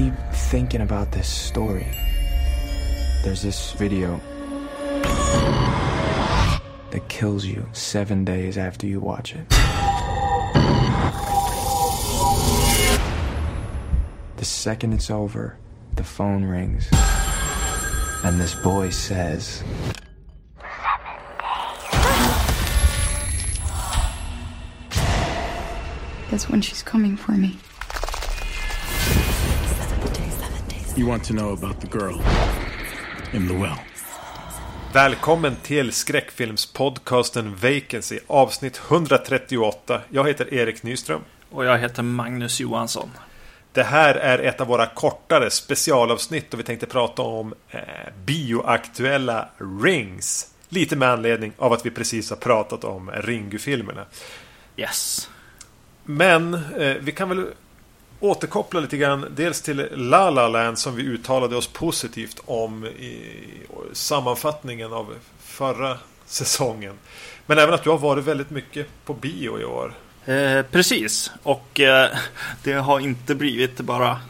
keep thinking about this story. There's this video that kills you seven days after you watch it. The second it's over, the phone rings. And this boy says, That's when she's coming for me. You want to know about the girl in the well. Välkommen till skräckfilmspodcasten Vacancy avsnitt 138. Jag heter Erik Nyström. Och jag heter Magnus Johansson. Det här är ett av våra kortare specialavsnitt och vi tänkte prata om eh, bioaktuella Rings. Lite med anledning av att vi precis har pratat om Ringu-filmerna. Yes. Men eh, vi kan väl återkoppla lite grann dels till La La Land som vi uttalade oss positivt om i sammanfattningen av förra säsongen. Men även att du har varit väldigt mycket på bio i år. Eh, precis, och eh, det har inte blivit bara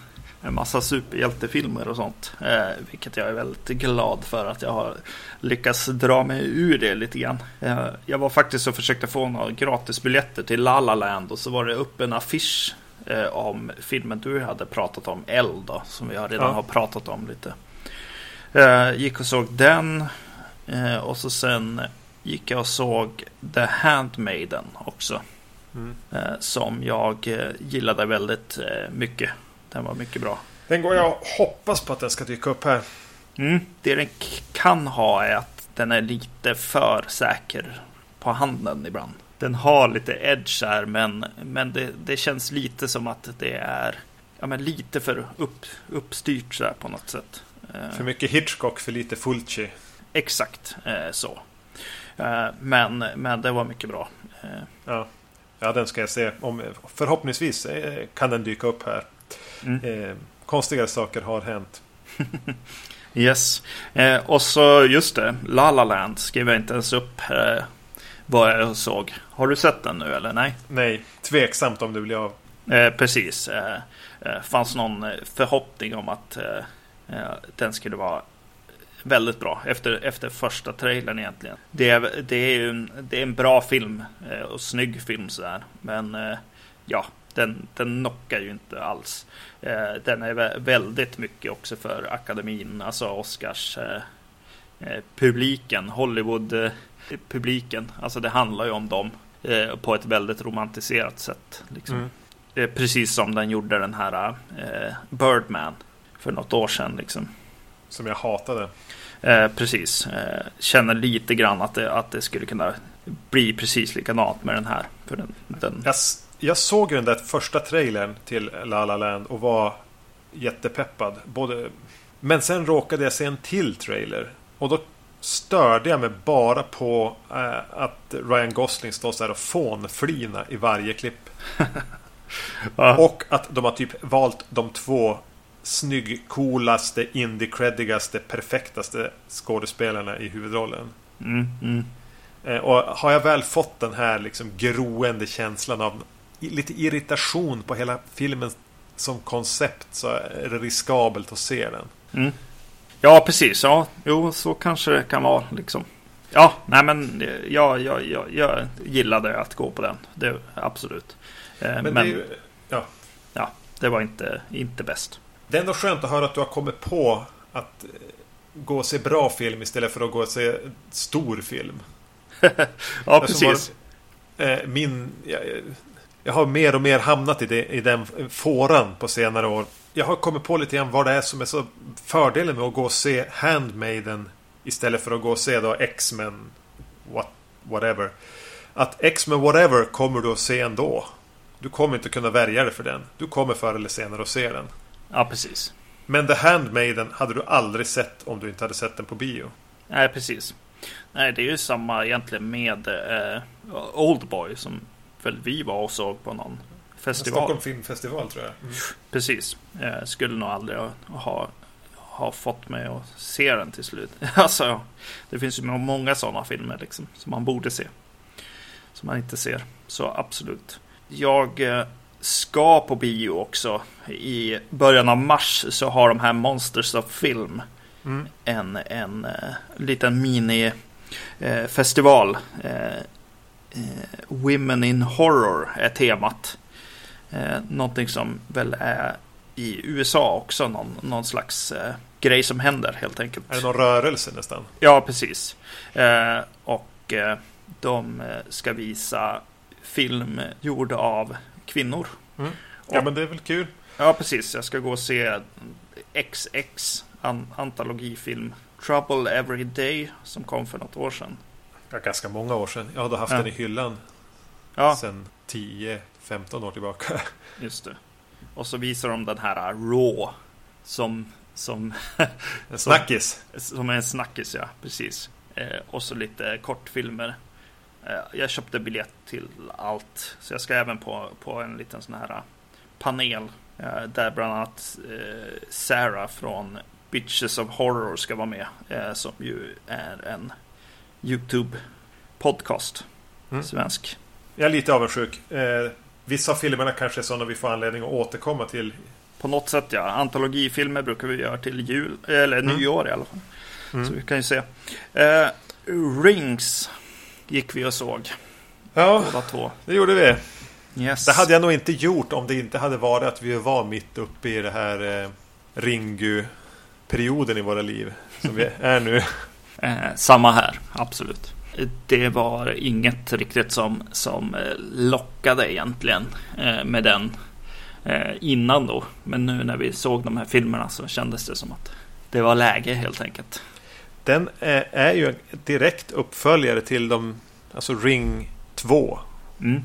en massa superhjältefilmer och sånt. Eh, vilket jag är väldigt glad för att jag har lyckats dra mig ur det lite grann. Eh, jag var faktiskt och försökte få några gratisbiljetter till La La Land och så var det upp en affisch eh, om filmen du hade pratat om, Eld då, som vi redan Ja. har pratat om lite. Eh, gick och såg den eh, och så sen gick jag och såg The Handmaiden också. Mm. Eh, som jag eh, gillade väldigt eh, mycket. Den var mycket bra. Den går jag och hoppas på att den ska dyka upp här. Mm. Det den kan ha är att den är lite för säker på handen ibland. Den har lite edge här men, men det, det känns lite som att det är ja, men lite för upp, uppstyrt så på något sätt. Eh, För mycket Hitchcock, för lite Fulci. Exakt eh, så. Eh, men, men det var mycket bra. Eh, Ja. ja, den ska jag se. Om, förhoppningsvis kan den dyka upp här. Mm. Konstigare saker har hänt. Yes. Och så just det, La La Land skrev jag inte ens upp vad jag såg. Har du sett den nu eller nej? Nej, tveksamt om det blir av. Eh, precis. Eh, eh, fanns någon eh, förhoppning om att eh, eh, den skulle vara väldigt bra efter, efter första trailern egentligen. Det är, det är ju en, det är en bra film och snygg film sådär. Men ja, den, den knockar ju inte alls. Den är vä- väldigt mycket också för akademin, alltså Oscars publiken, Hollywood eh, publiken. Alltså det handlar ju om dem eh, på ett väldigt romantiserat sätt. Liksom. Mm. Precis som den gjorde den här eh, Birdman för något år sedan. Liksom. Som jag hatade. Eh, precis. Eh, känner lite grann att det, att det skulle kunna bli precis likadant med den här. För den, den, Jag, jag såg ju den där första trailern till La La Land och var jättepeppad. Både... Men sen råkade jag se en till trailer. Och då störde jag mig bara på eh, att Ryan Gosling står så här och fånflina i varje klipp. Ja. Och att de har typ valt de två snygg, coolaste, indie-creddigaste, perfektaste skådespelarna i huvudrollen. mm, mm. Eh, Och har jag väl fått den här liksom groende känslan av lite irritation på hela filmen som koncept så är det riskabelt att se den. Mm. Ja, precis. Ja, jo, så kanske det kan vara. Liksom. Ja, nej men eh, jag, jag, jag, jag gillade att gå på den. Det, absolut. Eh, Men, Men, det, ja, ja, det var inte, inte bäst. det är ändå skönt att höra att du har kommit på att eh, gå och se bra film istället för att gå och se stor film. Ja, som precis. var, min, jag, jag har mer och mer hamnat i, det, i den fåran på senare år. Jag har kommit på lite grann vad det är som är så fördelen med att gå och se Handmaiden istället för att gå och se då X-Men what, whatever. Att X-Men whatever kommer du att se ändå. Du kommer inte kunna värja dig för den. Du kommer förr eller senare att se den. Ja, precis. Men The Handmaiden hade du aldrig sett om du inte hade sett den på bio. Nej, precis. Nej, det är ju samma egentligen med eh, Oldboy som väl vi var och såg på någon festival. Stockholm Filmfestival tror jag. Mm. Precis. Eh, skulle nog aldrig ha, ha, fått mig att se den till slut. alltså, det finns ju många sådana filmer liksom, som man borde se. Som man inte ser. Så absolut. Jag eh, ska på bio också. I början av mars så har de här Monsters of Film Mm. en, en uh, liten mini-festival. Uh, uh, Women in Horror är temat. Uh, någonting som väl är i USA också någon, någon slags grej som händer helt enkelt. Är det någon rörelse nästan? Ja, precis. och de ska visa film gjord av kvinnor. Mm. Ja, men det är väl kul. Ja, precis. Jag ska gå och se XX, an antologifilm Trouble Every Day som kom för något år sedan. Ja, ganska många år sedan. Jag hade haft Ja. den i hyllan Ja, sedan 10-15 år tillbaka. just det. Och så visar de den här Raw som, som, En snackis. som är en snackis, ja, precis. Eh, och så lite kortfilmer. Eh, jag köpte biljett till allt, så jag ska även på, på en liten sån här panel eh, där bland annat eh, Sarah från Bitches of Horror ska vara med, eh, som ju är en YouTube-podcast, Mm. svensk. Jag är lite avundsjuk. Eh, vissa av filmerna kanske är sådana vi får anledning att återkomma till. På något sätt ja, antologifilmer brukar vi göra till jul, eller Mm. nyår i alla fall. Mm. Så vi kan ju se. Eh, Rings gick vi och såg, Ja, båda två. det gjorde vi. Yes. Det hade jag nog inte gjort om det inte hade varit att vi var mitt uppe i det här eh, Ringu-perioden i våra liv. Som vi är nu. Eh, samma här, absolut. Det var inget riktigt som, som eh, lockade egentligen eh, med den eh, innan då. Men nu när vi såg de här filmerna så kändes det som att det var läge helt enkelt. Den är, ju direkt uppföljare till de, alltså Ring 2. Mm.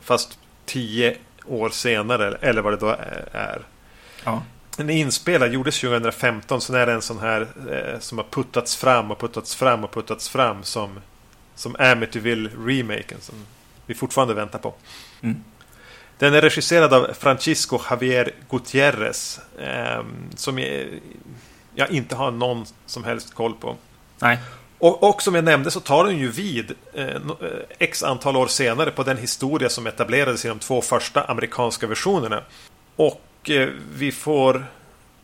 Fast 10 år senare, eller vad det då är- är. Ja. Den är inspelad, gjordes 2015, så är det en sån här eh, som har puttats fram och puttats fram och puttats fram som, som Amityville-remaken som vi fortfarande väntar på. Mm. Den är regisserad av Francisco Javier Gutierrez eh, som jag, inte har någon som helst koll på. Nej. Och, och som jag nämnde så tar den ju vid eh, eh, x antal år senare på den historia som etablerades i de två första amerikanska versionerna. Och eh, vi får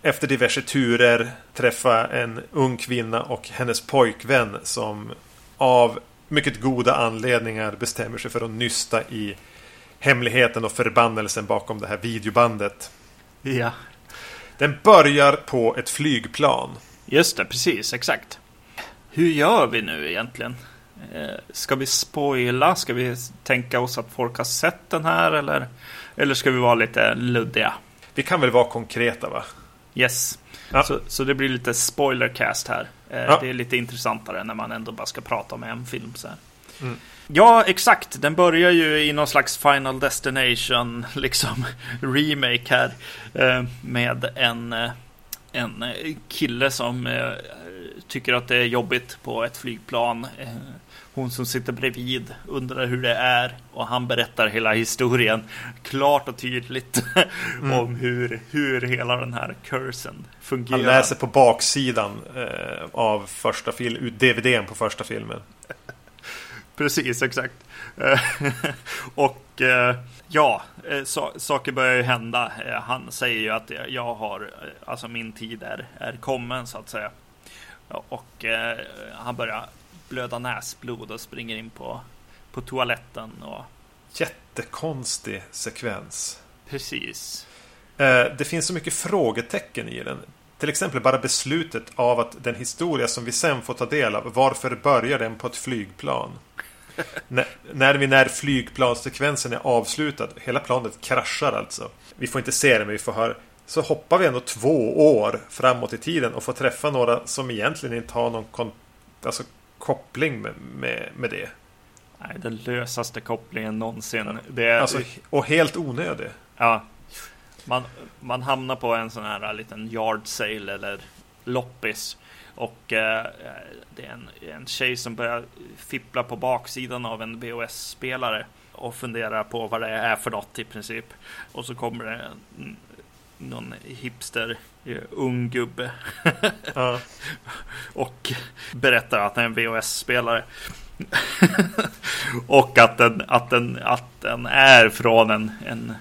efter diverse turer träffa en ung kvinna och hennes pojkvän som av mycket goda anledningar bestämmer sig för att nysta i hemligheten och förbannelsen bakom det här videobandet. Ja. Den börjar på ett flygplan. Just det, precis, exakt. Hur gör vi nu egentligen? Eh, ska vi spoila? Ska vi tänka oss att folk har sett den här eller, eller ska vi vara lite luddiga? Vi kan väl vara konkreta va? Yes. Ja. Så, så det blir lite spoilercast här. Eh, Ja. Det är lite intressantare när man ändå bara ska prata om en film så. Mm. Ja, exakt. Den börjar ju i någon slags Final Destination, liksom remake här. Eh, med en, eh, en kille som tycker att det är jobbigt på ett flygplan. Hon som sitter bredvid undrar hur det är och han berättar hela historien klart och tydligt om hur, hur hela den här cursen fungerar. Han läser på baksidan eh, av första film, DVDn på första filmen. Precis, exakt. Och eh, ja, eh, sa- saker börjar ju hända. Eh, Han säger ju att jag har, eh, alltså min tid är, är kommen så att säga. Och eh, han börjar blöda näsblod och springer in på, på toaletten och Jättekonstig sekvens. precis. Eh, det finns så mycket frågetecken i den. Till exempel bara beslutet av att den historia som vi sen får ta del av, varför börjar den på ett flygplan? när, när vi när flygplanssekvensen är avslutad, hela planet kraschar alltså. Vi får inte se det, men vi får höra. Så hoppar vi ändå två år framåt i tiden och får träffa några som egentligen inte har någon kon- alltså, koppling med, med, med det. Nej, den lösaste kopplingen någonsin. Det är, Alltså, och helt onödig. Ja. Man, man hamnar på en sån här liten yard sale eller loppis. Och eh, det är en, en tjej som börjar fippla på baksidan av en VHS-spelare. Och funderar på vad det är för något i princip. Och så kommer det en, någon hipster, ung gubbe. Ja. och berättar att det är en VHS-spelare. och att den, att, den, att den är från en, en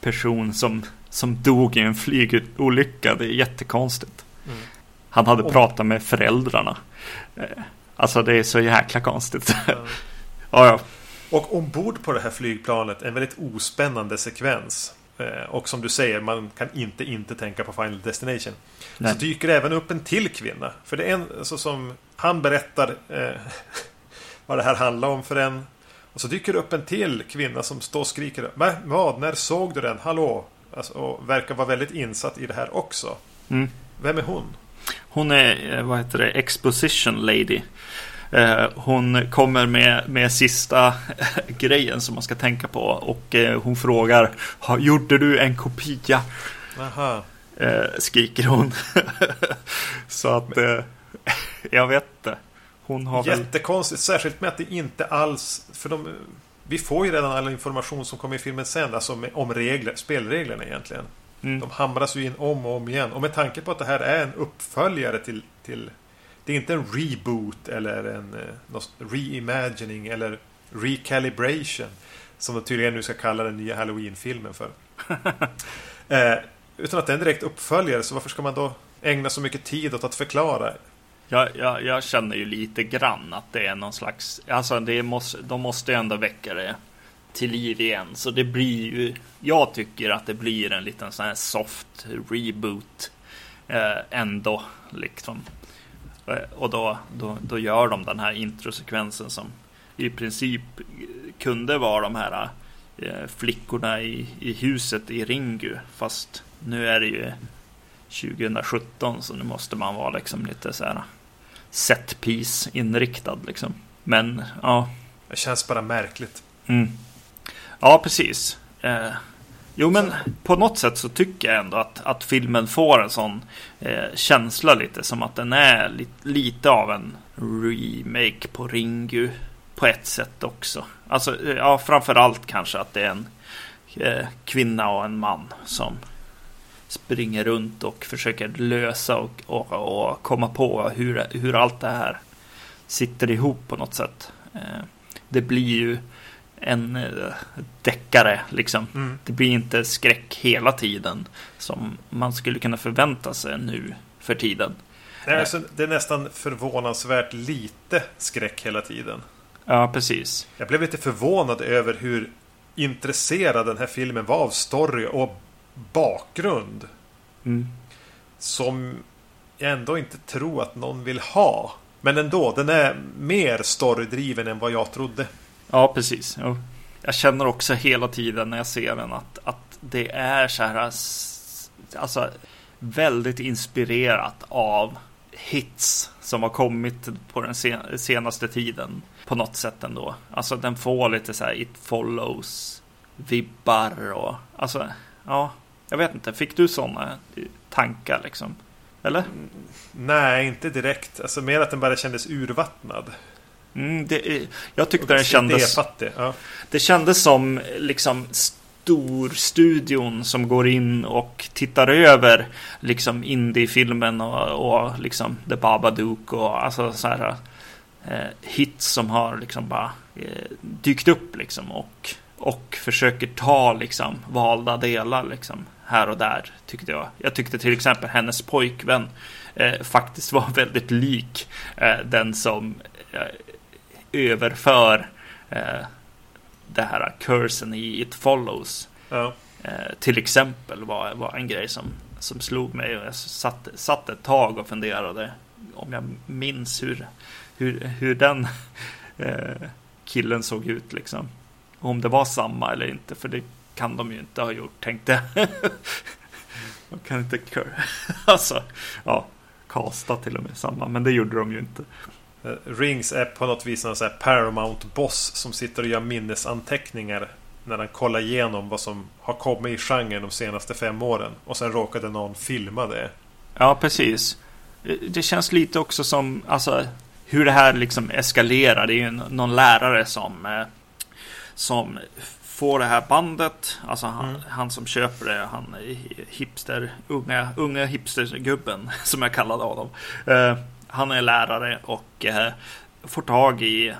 person som, som dog i en flygolycka. Det är jättekonstigt. Mm. Han hade Och- pratat med föräldrarna. Eh, Alltså det är så jäkla konstigt. Ja. ja, ja. Och ombord på det här flygplanet en väldigt ospännande sekvens. Eh, Och som du säger, man kan inte inte tänka på Final Destination. Nej. Så dyker det även upp en till kvinna. För det är en så som han berättar eh, vad det här handlar om för en. Och så dyker det upp en till kvinna som står och skriker. "Va? Vad? När såg du den? Hallå? Alltså, och verkar vara väldigt insatt i det här också. Mm. Vem är hon? Hon är, eh, vad heter det, exposition lady. Eh, Hon kommer med, med sista grejen som man ska tänka på och eh, hon frågar "Ha- Gjorde du en kopia? Aha. Eh, skriker hon. Så att eh, jag vet inte. Hon har väl... Jättekonstigt, särskilt med att det inte alls... För de, vi får ju redan all information som kommer i filmen sen, alltså om regler, spelreglerna egentligen. Mm. De hamras ju in om och om igen. Och med tanke på att det här är en uppföljare till... till det är inte en reboot eller en eh, reimagining eller recalibration. Som de tydligen nu ska kalla den nya Halloween-filmen för. eh, utan att det är en direkt uppföljare, så varför ska man då ägna så mycket tid åt att förklara? Jag, jag, jag känner ju lite grann att det är någon slags, alltså det måste, de måste ju ändå väcka det till liv igen. Så det blir ju, jag tycker att det blir en liten sån här soft reboot eh, ändå. Liksom. Eh, och då, då, då gör de den här introsekvensen som i princip kunde vara de här eh, flickorna i, i huset i Ringu. Fast nu är det ju 2017 så nu måste man vara liksom lite så här set piece inriktad liksom. Men ja, Det känns bara märkligt. mm. ja precis. Eh, jo men på något sätt så tycker jag ändå att, att filmen får en sån eh, känsla lite som att den är li, lite av en remake på Ringu på ett sätt också. Alltså eh, ja framförallt kanske att det är en eh, kvinna och en man som springer runt och försöker lösa och, och, och komma på hur, hur allt det här sitter ihop på något sätt. Eh, Det blir ju en eh, deckare liksom. Mm. Det blir inte skräck hela tiden som man skulle kunna förvänta sig nu för tiden. Nej, alltså, det är nästan förvånansvärt lite skräck hela tiden. Ja, precis. Jag blev lite förvånad över hur intresserad den här filmen var av story och bakgrund. Mm. Som jag ändå inte tror att någon vill ha. Men ändå, den är mer storydriven än vad jag trodde. Ja, precis. Jo. Jag känner också hela tiden när jag ser den att, att det är så här alltså, väldigt inspirerat av hits som har kommit på den senaste tiden på något sätt ändå. Alltså den får lite så här It Follows vibbar och alltså ja, jag vet inte. Fick du sådana tankar liksom? Eller? Mm, nej, inte direkt. Alltså mer att den bara kändes urvattnad. Mm, det, jag tyckte den kändes... Ja. Det kändes som liksom storstudion som går in och tittar över liksom indiefilmen och, och liksom The Babadook och alltså så här eh, hits som har liksom bara eh, dykt upp liksom och, och försöker ta liksom valda delar liksom här och där tyckte jag. Jag tyckte till exempel hennes pojkvän eh, faktiskt var väldigt lik eh, den som eh, överför eh, det här cursen i It Follows. Ja. Eh, till exempel var, var en grej som, som slog mig och jag satt, satt ett tag och funderade om jag minns hur, hur, hur den eh, killen såg ut liksom. Om det var samma eller inte, för det kan de ju inte ha gjort, tänkte jag. de kan inte alltså, ja, kasta till och med samma, men det gjorde de ju inte. Eh, Rings är på något vis en sån här Paramount-boss som sitter och gör minnesanteckningar när han kollar igenom vad som har kommit i genren de senaste fem åren. Och sen råkade någon filma det. Ja, precis. Det känns lite också som, alltså, hur det här liksom eskalerar. Det är ju någon lärare som, eh, som får det här bandet. Alltså han, Mm. han som köper det, han är hipster, unga, unga hipstergubben som jag kallade honom. Han är lärare och eh, får tag i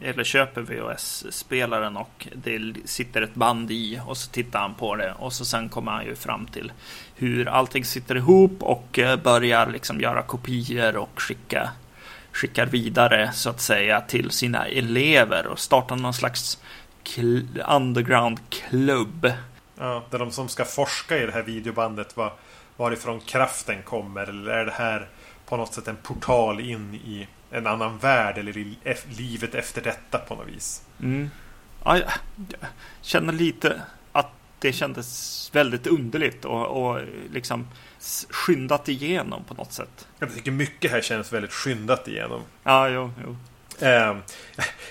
eller köper VHS-spelaren och det sitter ett band i och så tittar han på det och så sen kommer han ju fram till hur allting sitter ihop och eh, börjar liksom göra kopior och skicka skickar vidare så att säga till sina elever och startar någon slags underground klubb. Ja, där de som ska forska i det här videobandet var, varifrån kraften kommer eller är det här på något sätt en portal in i en annan värld eller i livet efter detta på något vis. Mm. Ja, jag känner lite att det kändes väldigt underligt och, och liksom skyndat igenom på något sätt. Jag tycker mycket här känns väldigt skyndat igenom. Ja, jo, jo. Eh,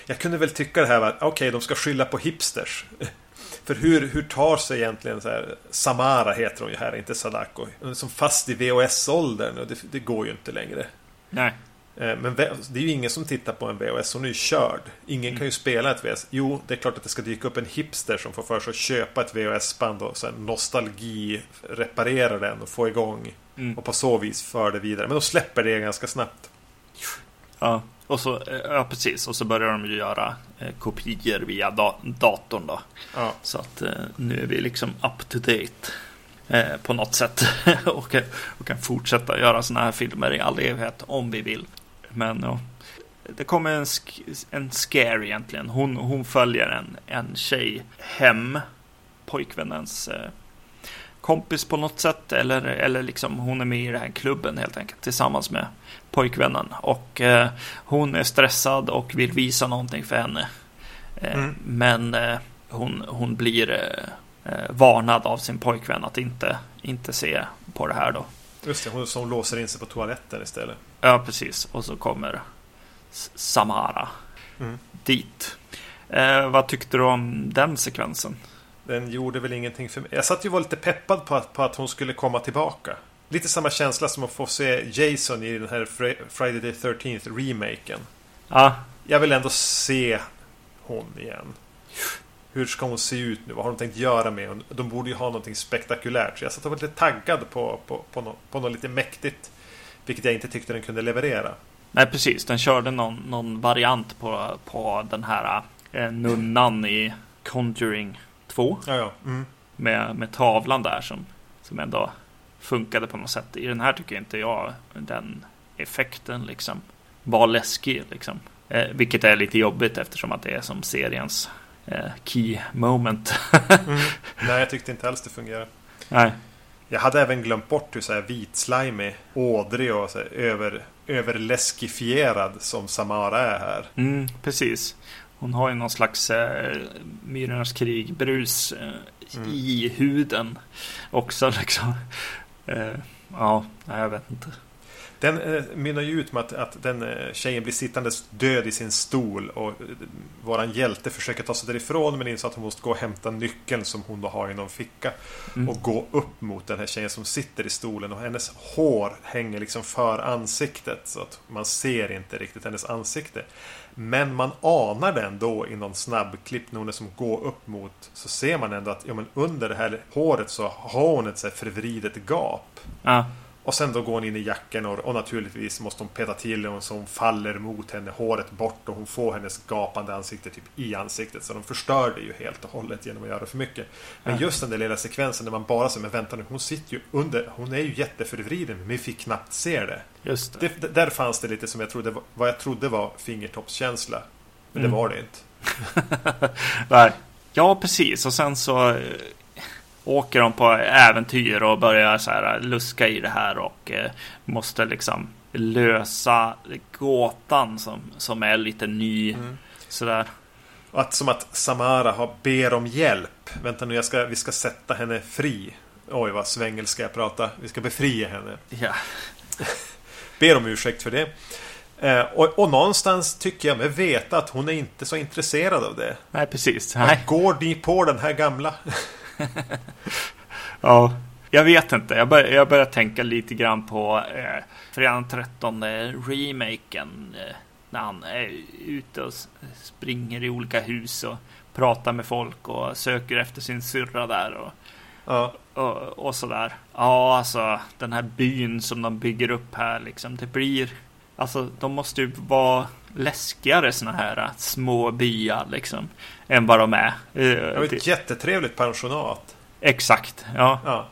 jag kunde väl tycka det här var okej, okay, de ska skylla på hipsters. För hur, hur tar sig egentligen så här, Samara heter hon ju här, inte Sadako. Som fast i VHS-åldern och det, det, går ju inte längre. Nej. Eh, men det är ju ingen som tittar på en VHS, hon är ju körd. Ingen mm. kan ju spela ett VHS. Jo, det är klart att det ska dyka upp en hipster som får för sig att köpa ett VHS-band och sen nostalgi reparera den och få igång. Mm. Och på så vis för det vidare. Men de släpper det ganska snabbt. Ja, och så, eh, ja precis. Och så börjar de ju göra eh, kopior via da datorn då. Ja. Så att eh, nu är vi liksom up to date. På något sätt. och, och kan fortsätta göra sådana här filmer i all evighet om vi vill. Men ja, det kommer en, sk en scare egentligen. Hon, hon följer en, en tjej hem. Pojkvännens kompis på något sätt. Eller, eller liksom hon är med i den här klubben helt enkelt. Tillsammans med pojkvännen. Och eh, hon är stressad och vill visa någonting för henne. Eh, mm. Men eh, hon, hon blir eh, eh, varnad av sin pojkvän att inte, inte se på det här då. Just det, hon som låser in sig på toaletten istället. Ja, precis. Och så kommer Samara mm. dit. Eh, vad tyckte du om den sekvensen? Den gjorde väl ingenting för mig. Jag satt ju och var lite peppad på att, på att hon skulle komma tillbaka. Lite samma känsla som att få se Jason i den här Friday the 13th remaken. Ja. Jag vill ändå se hon igen. Hur ska hon se ut nu? Vad har de tänkt göra med henne? De borde ju ha någonting spektakulärt. Så jag satt och var lite taggad på, på, på, något, på något lite mäktigt. Vilket jag inte tyckte den kunde leverera. Nej, precis. Den körde någon, någon variant på, på den här eh, nunnan i Conjuring 2. Ja, ja. Mm. Med, med tavlan där som, som ändå funkade på något sätt. I den här tycker inte jag den effekten liksom var läskig. Liksom. Eh, vilket är lite jobbigt eftersom att det är som seriens eh, key moment. mm. Nej, jag tyckte inte alls det fungerade. Nej. Jag hade även glömt bort hur så här vitslimig, ådrig och så här över, överläskifierad som Samara är här. Mm, precis. Hon har ju någon slags eh, Myrornas krig-brus eh, mm. i huden också liksom. Eh, ja, jag vet inte. Den eh, mynnar ju ut med att, att den eh, tjejen blir sittandes död i sin stol och eh, våran hjälte försöker ta sig därifrån men inser att hon måste gå och hämta nyckeln som hon då har i någon ficka mm. och gå upp mot den här tjejen som sitter i stolen och hennes hår hänger liksom för ansiktet så att man ser inte riktigt hennes ansikte. Men man anar det ändå i någon snabbklipp när hon är som går upp mot så ser man ändå att ja, men under det här håret så har hon ett så här förvridet gap. Ja. Och sen då går hon in i jackan och, och naturligtvis måste hon peta till hon faller mot henne, håret bort och hon får hennes gapande ansikte typ i ansiktet. Så de förstör det ju helt och hållet genom att göra för mycket. Men just den där lilla sekvensen när man bara säger men vänta nu, hon sitter ju under, hon är ju jätteförvriden men vi fick knappt se det. Just det. det där fanns det lite som jag trodde, vad jag trodde var fingertoppskänsla. Men mm. det var det inte. Nej. Ja, precis. Och sen så åker de på äventyr och börjar så här luska i det här och eh, måste liksom lösa gåtan som, som är lite ny. Mm. Sådär. Att, som att Samara har ber om hjälp. Vänta nu, jag ska, vi ska sätta henne fri. Oj, vad svängelska jag pratar. Vi ska befria henne. Ja. ber om ursäkt för det. Eh, och, och, någonstans tycker jag mig veta att hon är inte så intresserad av det. Nej, precis. Nej. Går ni på den här gamla? ja, jag vet inte. Jag börjar, jag börjar tänka lite grann på eh, fredagen 13 remaken. Eh, när han är ute och springer i olika hus och pratar med folk och söker efter sin syrra där. Och, ja. och, och sådär. Ja, alltså den här byn som de bygger upp här liksom. Det blir Alltså de måste ju vara läskigare såna här äh, små byar liksom. Än vad de är. Eh, Det var ett jättetrevligt pensionat. Exakt, ja. Ja.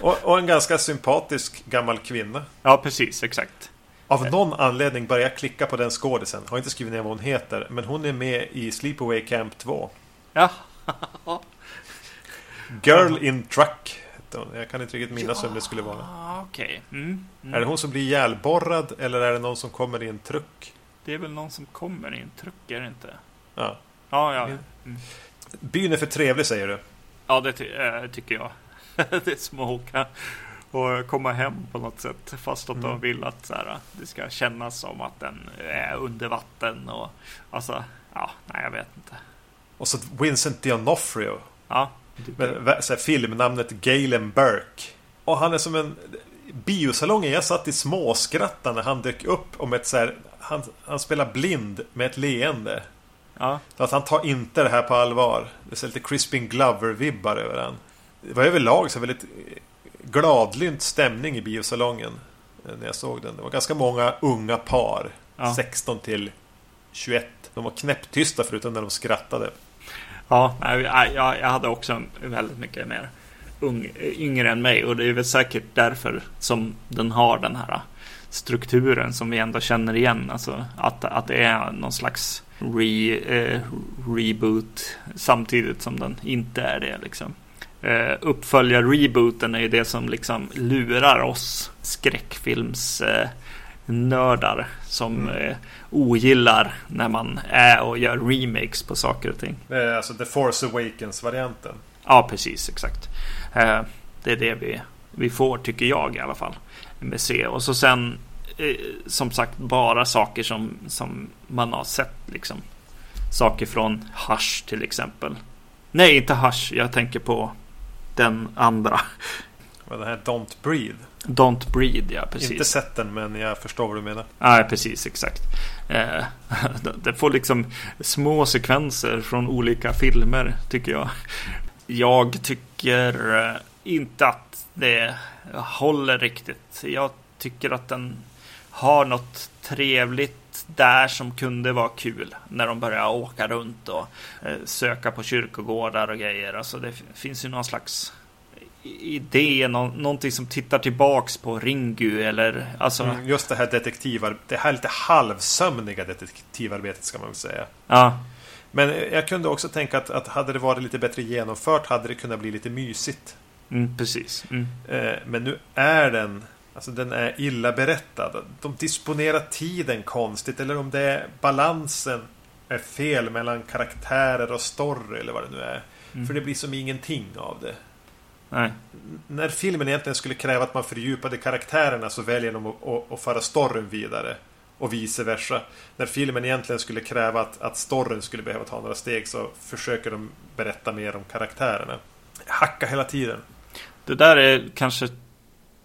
och, och en ganska sympatisk gammal kvinna. Ja, precis, exakt. Av någon anledning börjar jag klicka på den skådisen. Har inte skrivit ner vad hon heter. Men hon är med i Sleepaway Camp 2. Ja, Girl in Truck. Hette hon. Jag kan inte riktigt minnas vem det skulle vara. okej. Mm. Mm. Är det hon som blir ihjälborrad eller är det någon som kommer i en truck? Det är väl någon som kommer i en truck, är det inte? Ja. Ja, ja. Mm. Byn är för trevlig säger du. Ja, det ty äh, tycker jag. det är som att åka och komma hem på något sätt. Fast att de Mm. vill att så här, det ska kännas som att den är under vatten. Och, alltså, ja, nej, jag vet inte. Och så Vincent D'Onofrio. Ja, Så här, filmnamnet Galen Burke. Och han är som en... Biosalongen, jag satt i småskrattande när han dök upp om ett så här... Han, han spelar blind med ett leende. ja, Så att han tar inte det här på allvar. Det ser lite Crispin Glover-vibbar över han. Det var överlag så väldigt gladlynt stämning i biosalongen. eh, När jag såg den. Det var ganska många unga par. Ja. 16 till 21. De var knäpptysta förutom när de skrattade. Ja jag, jag hade också väldigt mycket mer ung, yngre än mig. Och det är väl säkert därför som den har den här strukturen som vi ändå känner igen. Alltså att, att det är någon slags re, eh, reboot samtidigt som den inte är det. Liksom. Eh, uppföljar-rebooten är ju det som liksom lurar oss skräckfilmsnördar eh, som eh, ogillar när man är och gör remakes på saker och ting. Är alltså The Force Awakens-varianten. Ja, precis, exakt. Eh, det är det vi, vi får, tycker jag i alla fall. Med C. Och så sen, eh, som sagt, bara saker som, som man har sett. Liksom. Saker från Hush till exempel. Nej, inte Hush. Jag tänker på den andra. Och den här Don't Breathe. Don't Breathe, ja precis. Inte sett den men jag förstår vad du menar. Nej, precis, exakt. Eh, det får liksom små sekvenser från olika filmer, tycker jag. Jag tycker eh, inte att det håller riktigt. Jag tycker att den har något trevligt där som kunde vara kul när de börjar åka runt och eh, söka på kyrkogårdar och grejer. Alltså det finns ju någon slags idé, nå- någonting som tittar tillbaks på Ringu eller alltså Mm, Just det här detektivarbetet. Det här lite halvsömniga detektivarbetet ska man väl säga. Ja, Men jag kunde också tänka att, att hade det varit lite bättre genomfört hade det kunnat bli lite mysigt. mm, precis. Mm. Eh, Men nu är den Alltså den är illa berättad. De disponerar tiden konstigt eller om det är balansen är fel mellan karaktärer och story eller vad det nu är. Mm. För det blir som ingenting av det. Nej. När filmen egentligen skulle kräva att man fördjupade karaktärerna så väljer de att, att, att föra storyn vidare. Och vice versa. När filmen egentligen skulle kräva att, att storyn skulle behöva ta några steg så försöker de berätta mer om karaktärerna. Hacka hela tiden. Det där är kanske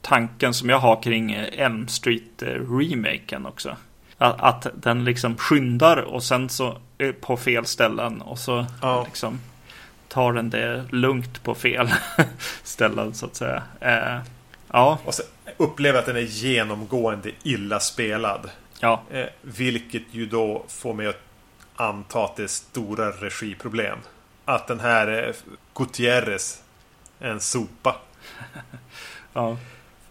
tanken som jag har kring eh, M Street-remaken också. Att, att den liksom skyndar och sen så är på fel ställen och så Ja. liksom tar den det lugnt på fel ställen så att säga. Eh, ja, Och så upplever att den är genomgående illa spelad. ja, Eh, vilket ju då får mig att anta att det är stora regiproblem. Att den här eh, Gutierrez är en sopa. ja,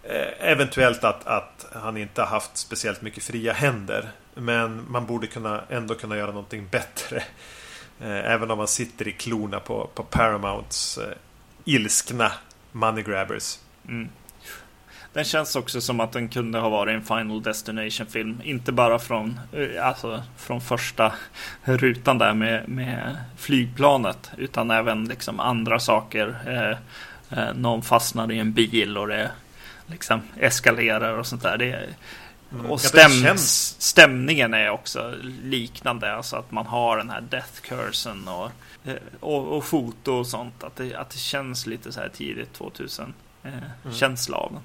Eh, eventuellt att, att han inte har haft speciellt mycket fria händer. Men man borde kunna, ändå kunna göra någonting bättre. Eh, även om man sitter i klorna på, på Paramounts eh, ilskna money grabbers. mm. Den känns också som att den kunde ha varit en Final Destination-film. Inte bara från, eh, alltså, från första rutan där med, med flygplanet. Utan även liksom andra saker. Eh, eh, någon fastnar i en bil och det liksom eskalerar och sånt där. Det, Mm. och stäm, stämningen är också liknande. Alltså att man har den här death cursen och, eh, och, och foto och sånt. Att det, att det känns lite så här tidigt 2000 eh, Mm. känsla av den.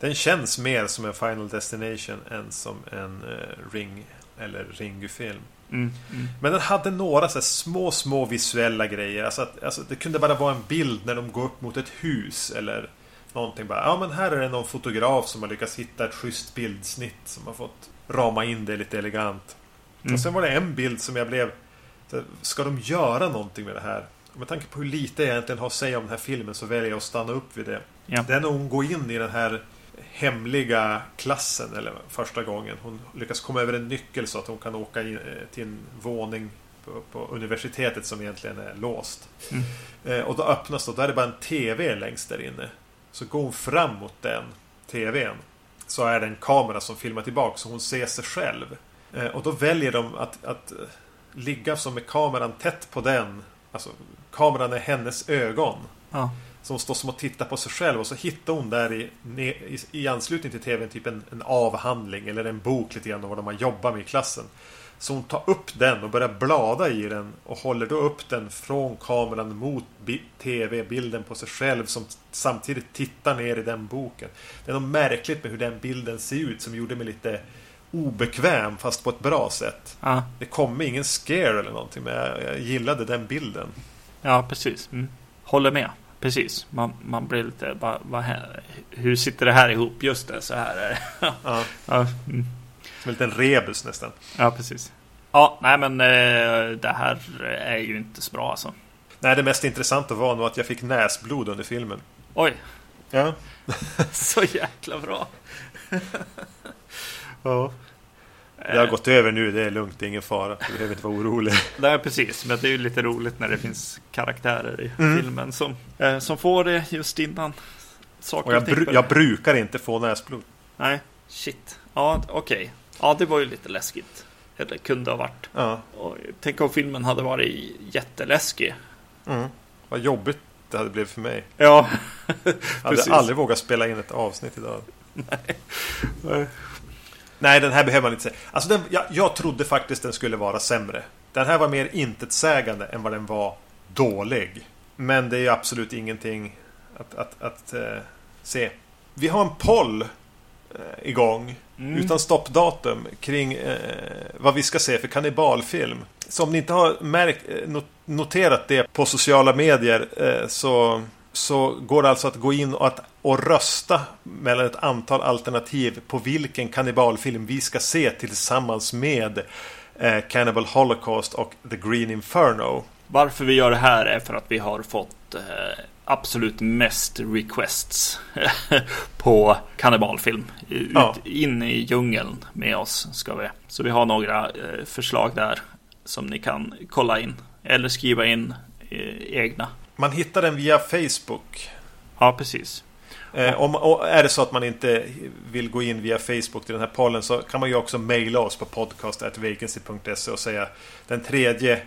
Den känns mer som en Final Destination än som en eh, Ring eller Ringu-film. Mm, mm. Men den hade några så små, små visuella grejer. Alltså, att, alltså det kunde bara vara en bild när de går upp mot ett hus eller någonting bara. Ja men här är det någon fotograf som har lyckats hitta ett schysst bildsnitt som har fått rama in det lite elegant. Mm. Och sen var det en bild som jag blev... Ska de göra någonting med det här? Och med tanke på hur lite jag egentligen har att säga om den här filmen så väljer jag att stanna upp vid det. Ja. Det är när hon går in i den här hemliga klassen, eller första gången. Hon lyckas komma över en nyckel så att hon kan åka in eh, till en våning på, på universitetet som egentligen är låst. Mm. Eh, och då öppnas det och där är det bara en TV längst där inne. Så går hon fram mot den TVn. Så är det en kamera som filmar tillbaka så hon ser sig själv. Eh, och då väljer de att, att eh, ligga som med kameran tätt på den. Alltså kameran är hennes ögon. Ja. Som står som att titta på sig själv och så hittar hon där i, i anslutning till tvn typ en, en avhandling eller en bok lite grann om vad de har jobbat med i klassen. Så hon tar upp den och börjar blada i den och håller då upp den från kameran mot bi- tv-bilden på sig själv som samtidigt tittar ner i den boken. Det är något märkligt med hur den bilden ser ut som gjorde mig lite obekväm fast på ett bra sätt. Ja. Det kom ingen scare eller någonting men jag, jag gillade den bilden. Ja, precis. Mm. Håller med. Precis. Man, man blir lite... Va, va, här- hur sitter det här ihop? Just det, så här är det. Ja, ja, mm. Som en liten rebus nästan. ja, precis. Ja, nej men eh, det här är ju inte så bra alltså. Nej, det mest intressanta var nog att jag fick näsblod under filmen. Oj, Ja. så jäkla bra. ja. Det har gått över nu, det är lugnt, det är ingen fara. Du behöver inte vara orolig. Nej, precis. Men det är ju lite roligt när det finns karaktärer i Mm. filmen som, eh, som får det just innan saker Och jag, bru- jag brukar inte få näsblod. Nej, shit. Ja, okej. Ja, det var ju lite läskigt. Eller kunde ha varit. Ja. Och tänk om filmen hade varit jätteläskig. Mm. Vad jobbigt det hade blivit för mig. Ja, Jag hade aldrig vågat spela in ett avsnitt idag. Nej. Nej, den här behöver man inte säga. Alltså, den, jag, jag trodde faktiskt den skulle vara sämre. Den här var mer intetsägande än vad den var dålig. Men det är ju absolut ingenting att, att, att eh, se. Vi har en poll igång. Mm. Utan stoppdatum kring eh, vad vi ska se för kannibalfilm. Så om ni inte har märkt, eh, not- noterat det på sociala medier eh, så, så går det alltså att gå in och, att, och rösta mellan ett antal alternativ på vilken kannibalfilm vi ska se tillsammans med eh, Cannibal Holocaust och The Green Inferno. Varför vi gör det här är för att vi har fått eh, absolut mest requests på kannibalfilm. Ut, Ja. In i djungeln med oss ska vi. Så vi har några eh, förslag där som ni kan kolla in. Eller skriva in eh, egna. Man hittar den via Facebook. Ja, precis. Eh, om, och är det så att man inte vill gå in via Facebook till den här pollen så kan man ju också mejla oss på podcast.vacancy.se och säga den tredje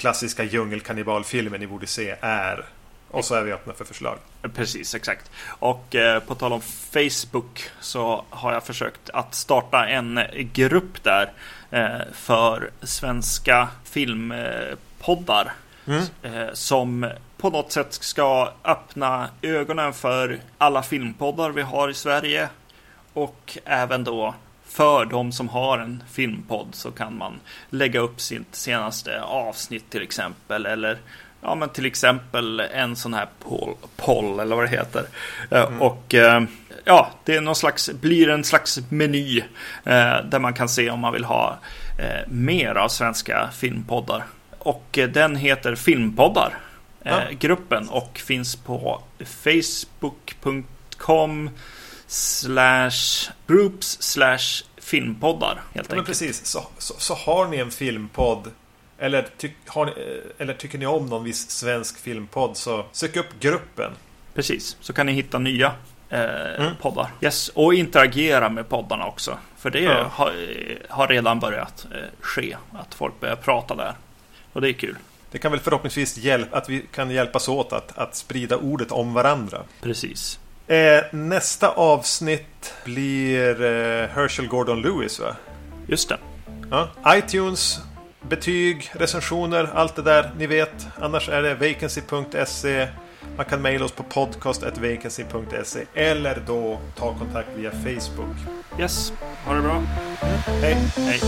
klassiska djungelkannibalfilmen ni borde se är... Och så är vi öppna för förslag. Precis, exakt. Och eh, på tal om Facebook så har jag försökt att starta en grupp där eh, för svenska filmpoddar. Mm. Eh, som på något sätt ska öppna ögonen för alla filmpoddar vi har i Sverige. Och även då för de som har en filmpodd så kan man lägga upp sitt senaste avsnitt till exempel. Eller ja, men till exempel en sån här poll, poll eller vad det heter. Eh, Och eh, ja, det är någon slags, blir en slags meny eh, där man kan se om man vill ha eh, mer av svenska filmpoddar. Och eh, den heter Filmpoddar. Eh. Gruppen och finns på facebook.com slash groups slash filmpoddar helt Ja, enkelt. precis. Så, så, så har ni en filmpodd eller, har ni, eh, eller tycker ni om någon viss svensk filmpodd så sök upp gruppen. Precis, så kan ni hitta nya eh, Mm. poddar. Yes, och interagera med poddarna också. För det Ja. har, eh, har redan börjat eh, ske, att folk börjar prata där. Och det är kul. Det kan väl förhoppningsvis hjälpa att vi kan hjälpas åt att, att sprida ordet om varandra. Precis. Eh, nästa avsnitt blir eh, Herschel Gordon Lewis va? Just det. Ja. iTunes, betyg, recensioner, allt det där ni vet. Annars är det vacancy.se. Man kan mejla oss på podcast.vacancy.se eller då ta kontakt via Facebook. Yes, ha det bra. Hej! Hej.